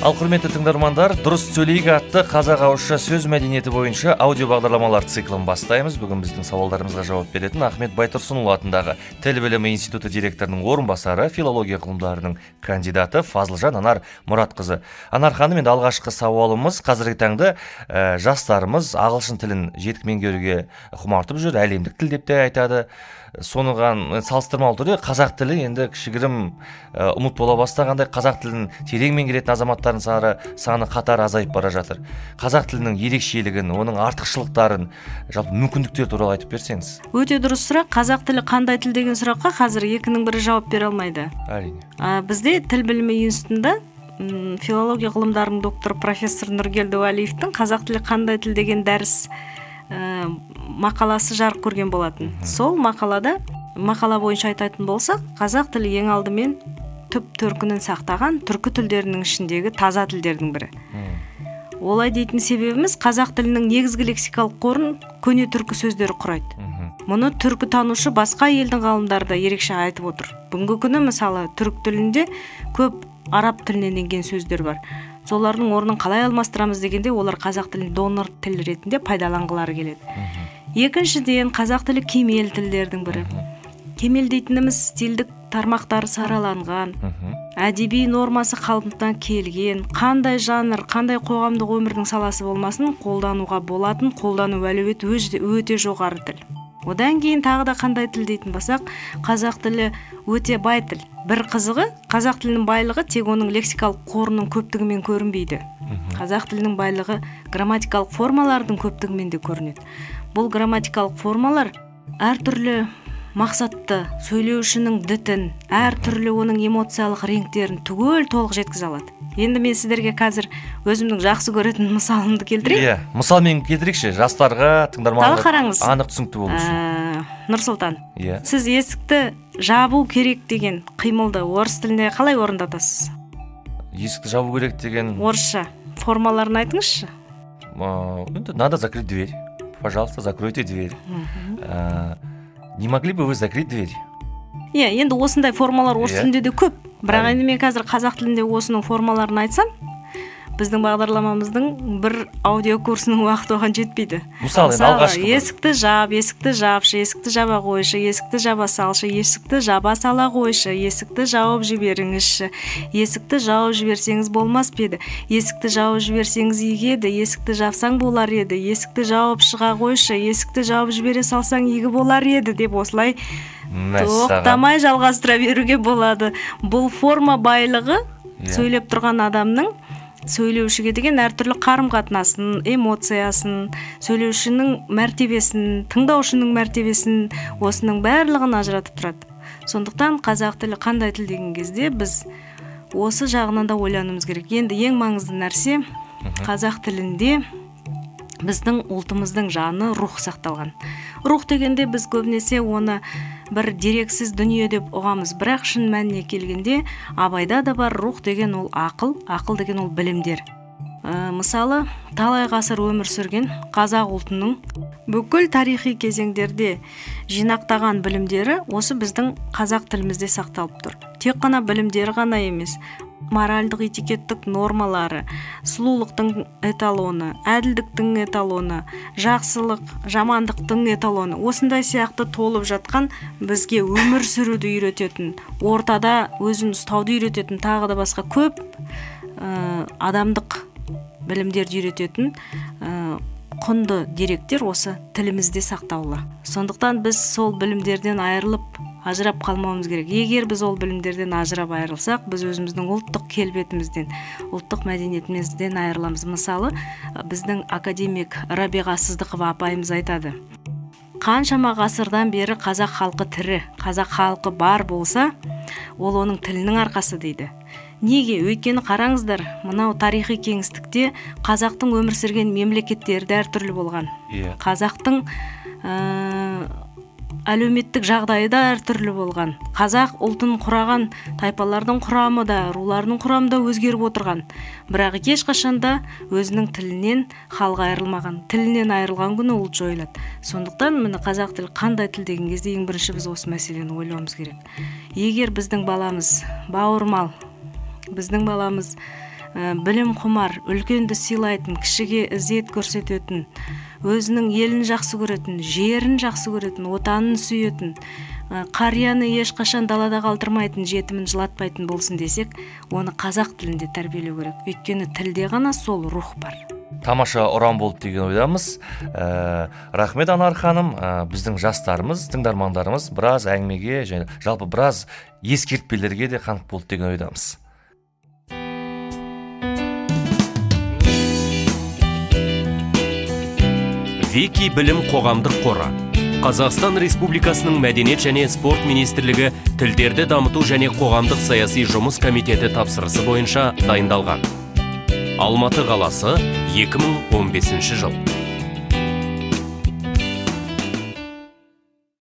ал құрметті тыңдармандар дұрыс сөйлейік атты қазақ ауызша сөз мәдениеті бойынша аудио бағдарламалар циклін бастаймыз. Бүгін біздің сауалдарымызға жауап беретін ахмет байтұрсынұлы атындағы тіл білімі институты директорының орынбасары филология ғылымдарының кандидаты фазылжан анар мұратқызы. Анар ханым енді алғашқы сауалымыз қазіргі таңда ә, жастарымыз ағылшын тілін жетік меңгеруге құмартып жүр әлемдік тіл деп те айтады. Соныған салыстырмалы түрде қазақ тілі енді кішігірім ұмыт бола бастағандай қазақ тілін терең меңгеретін сары саны қатар азайып бара жатыр. Қазақ тілінің ерекшелігін оның артықшылықтарын жалпы мүмкіндіктері туралы айтып берсеңіз. Өте дұрыс сұрақ. Қазақ тілі қандай тіл деген сұраққа қазір екінің бірі жауап бере алмайды. Әрине. Ә, бізде тіл білімі институтында филология ғылымдарының докторы профессор нұргелді уәлиевтің қазақ тілі қандай тіл деген дәріс ә, мақаласы жарық көрген болатын сол мақалада мақала бойынша айтатын болсақ қазақ тілі ең алдымен түп төркінін сақтаған түркі тілдерінің ішіндегі таза тілдердің бірі. Олай дейтін себебіміз қазақ тілінің негізгі лексикалық қорын көне түркі сөздері құрайды. Мұны түркі танушы басқа елдің ғалымдары да ерекше айтып отыр. Бүгінгі күні мысалы түрік тілінде көп араб тілінен енген сөздер бар. Солардың орнын қалай алмастырамыз дегенде олар қазақ тілін донор тіл ретінде пайдаланғылары келеді. Екіншіден қазақ тілі кемел тілдердің бірі. Кемел дейтініміз стильдік тармақтары сараланған. Әдеби нормасы қалыптан келген қандай жанр қандай қоғамдық өмірдің саласы болмасын қолдануға болатын қолдану әлеуеті өте жоғары тіл. Одан кейін тағы да қандай тіл дейтін болсақ қазақ тілі өте бай тіл. Бір қызығы қазақ тілінің байлығы тек оның лексикалық қорының көптігімен көрінбейді. Қазақ тілінің байлығы грамматикалық формалардың көптігімен де көрінеді. Бұл грамматикалық формалар әртүрлі мақсатты сөйлеушінің дітін әртүрлі оның эмоциялық реңктерін түгел толық жеткізе алады. Енді мен сіздерге қазір өзімнің жақсы көретін мысалымды келтірейін. Иә мысалмен келтірейікші жастарға тыңдарманға қараңыз. анық түсінікті болу үшін. Ә, нұрсұлтан иә. сіз есікті жабу керек деген қимылды орыс тілінде қалай орындатасыз? Есікті жабу керек деген орысша формаларын айтыңызшы. Енді надо закрыть дверь. Пожалуйста закройте дверь. Не могли бы вы закрыть дверь? Иә енді осындай формалар орыс Иә. тілінде де көп. Бірақ енді мен қазір қазақ тілінде осының формаларын айтсам біздің бағдарламамыздың бір аудио курсының уақыты оған жетпейді. Мысалы, енді алғашқы есікті жап есікті жапшы есікті жаба қойшы есікті жаба салшы есікті жаба сала қойшы есікті жауып жіберіңізші. Есікті жауып жіберсеңіз болмас па еді? Есікті жауып жіберсеңіз игі еді есікті жапсаң болар еді. Есікті жауып шыға қойшы есікті жауып жібере салсаң игі болар еді деп осылай тоқтамай жалғастыра беруге болады. Бұл форма байлығы Иә. сөйлеп тұрған адамның сөйлеушіге деген әртүрлі қарым қатынасын эмоциясын сөйлеушінің мәртебесін тыңдаушының мәртебесін осының барлығын ажыратып тұрады. Сондықтан қазақ тілі қандай тіл деген кезде біз осы жағынан да ойлануымыз керек. Енді ең маңызды нәрсе қазақ тілінде біздің ұлтымыздың жаны рух сақталған. Рух дегенде біз көбінесе оны бір дерексіз дүние деп ұғамыз. Бірақ шын мәніне келгенде абайда да бар рух деген ол ақыл ақыл деген ол білімдер. Ә, мысалы талай ғасыр өмір сүрген қазақ ұлтының бүкіл тарихи кезеңдерде жинақтаған білімдері осы біздің қазақ тілімізде сақталып тұр. Тек қана білімдері ғана емес моральдық этикеттік нормалары сұлулықтың эталоны әділдіктің эталоны жақсылық жамандықтың эталоны осындай сияқты толып жатқан бізге өмір сүруді үйрететін ортада өзін ұстауды үйрететін тағы да басқа көп ә, адамдық білімдерді үйрететін ә, құнды деректер осы тілімізде сақтаулы. Сондықтан біз сол білімдерден айырылып ажырап қалмауымыз керек. Егер біз ол білімдерден ажырап айырылсақ біз өзіміздің ұлттық келбетімізден ұлттық мәдениетімізден айырыламыз. Мысалы біздің академик рабиға сыздықова апайымыз айтады. Қаншама ғасырдан бері қазақ халқы тірі қазақ халқы бар болса ол оның тілінің арқасы дейді. Неге? Өйткені қараңыздар мынау тарихи кеңістікте қазақтың өмір сүрген мемлекеттері де әртүрлі болған. Иә. Қазақтың ә, әлеуметтік жағдайы да әртүрлі болған. Қазақ ұлтын құраған тайпалардың құрамы да рулардың құрамы да өзгеріп отырған. Бірақ ешқашанда өзінің тілінен халық айырылмаған тілінен айырылған күні ұлт жойылады. Сондықтан міне қазақ тілі қандай тіл деген кезде ең бірінші біз осы мәселені ойлауымыз керек. Егер біздің баламыз бауырмал біздің баламыз білім құмар үлкенді сыйлайтын кішіге ізет көрсететін өзінің елін жақсы көретін жерін жақсы көретін отанын сүйетін қарияны ешқашан далада қалдырмайтын жетімін жылатпайтын болсын десек оны қазақ тілінде тәрбиелеу керек. Өйткені тілде ғана сол рух бар. Тамаша ұран болды деген ойдамыз. Ә, рахмет анар ханым. Ә, біздің жастарымыз тыңдармандарымыз біраз әңгімеге және жалпы біраз ескертпелерге де қанық болды деген ойдамыз. Вики білім қоғамдық қоры. Қазақстан республикасының мәдениет және спорт министрлігі тілдерді дамыту және қоғамдық саяси жұмыс комитеті тапсырысы бойынша дайындалған. Алматы қаласы 2015 жыл.